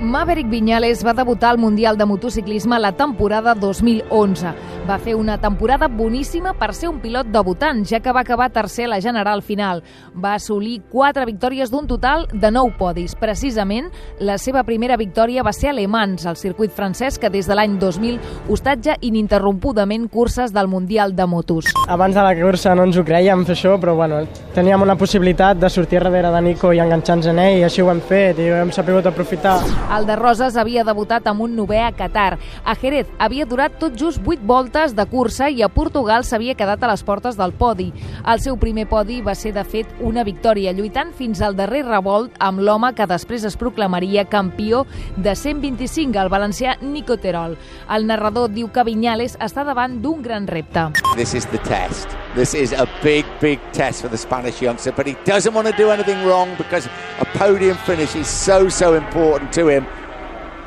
Maverick Viñales va debutar al Mundial de Motociclisme la temporada 2011. Va fer una temporada boníssima per ser un pilot debutant, ja que va acabar tercer a la general final. Va assolir quatre victòries d'un total de nou podis. Precisament, la seva primera victòria va ser a Le Mans, al circuit francès que des de l'any 2000 hostatja ininterrompudament curses del Mundial de Motos. Abans de la cursa no ens ho creiem fer això, però bueno, teníem una possibilitat de sortir darrere de Nico i enganxar-nos en ell, i així ho hem fet, i ho hem sabut aprofitar. El de Roses havia debutat amb un novè a Qatar. A Jerez havia durat tot just 8 voltes de cursa i a Portugal s'havia quedat a les portes del podi. El seu primer podi va ser, de fet, una victòria, lluitant fins al darrer revolt amb l'home que després es proclamaria campió de 125, el valencià Nico Terol. El narrador diu que Viñales està davant d'un gran repte. This is the test. This is a big, big test for the Spanish youngster, but he doesn't want to do anything wrong because a podium finish is so, so important to him.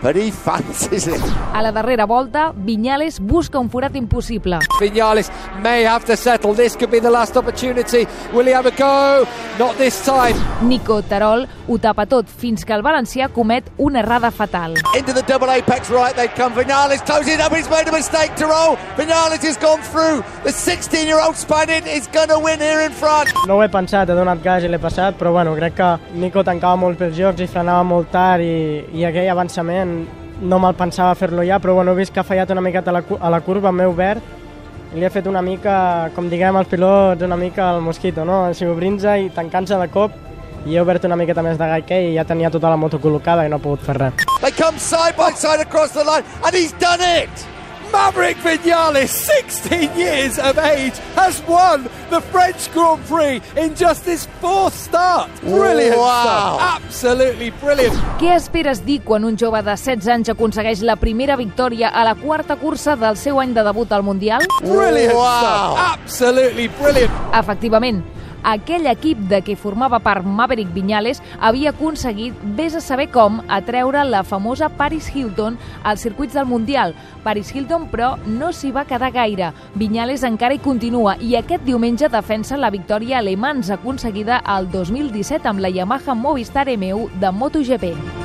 But he fancies it. A la darrera volta, Viñales busca un forat impossible. Vinales may have to settle. This could be the last opportunity. Will he have a go? Not this time. Nico Terol ho tapa tot fins que el valencià comet una errada fatal. Into the double apex right they come. Vinales closes up. He's made a mistake to roll. Vinales has gone through. The 16-year-old Spaniard is going to win here in front. No ho he pensat, he donat gas i l'he passat, però bueno, crec que Nico tancava molt pels jocs i frenava molt tard i, i aquell avançament no me'l pensava fer-lo ja, però bueno, he vist que ha fallat una miqueta a la, a la curva, m'he obert i li he fet una mica, com diguem els pilots, una mica el mosquito, no? Si obrir-se i tancant-se de cop i he obert una miqueta més de gai que ell i ja tenia tota la moto col·locada i no he pogut fer res. They come side by side across the line, and he's done it. Maverick Vinales, 16 years of age, has won the French Grand Prix in just his fourth start. Brilliant Wow. stuff. Absolutely brilliant. Què esperes dir quan un jove de 16 anys aconsegueix la primera victòria a la quarta cursa del seu any de debut al Mundial? Brilliant Wow. stuff. Absolutely brilliant. Efectivament, aquell equip de què formava part Maverick Viñales havia aconseguit, vés a saber com, atreure la famosa Paris Hilton als circuits del Mundial. Paris Hilton, però, no s'hi va quedar gaire. Viñales encara hi continua i aquest diumenge defensa la victòria a Le Mans aconseguida el 2017 amb la Yamaha Movistar M1 de MotoGP.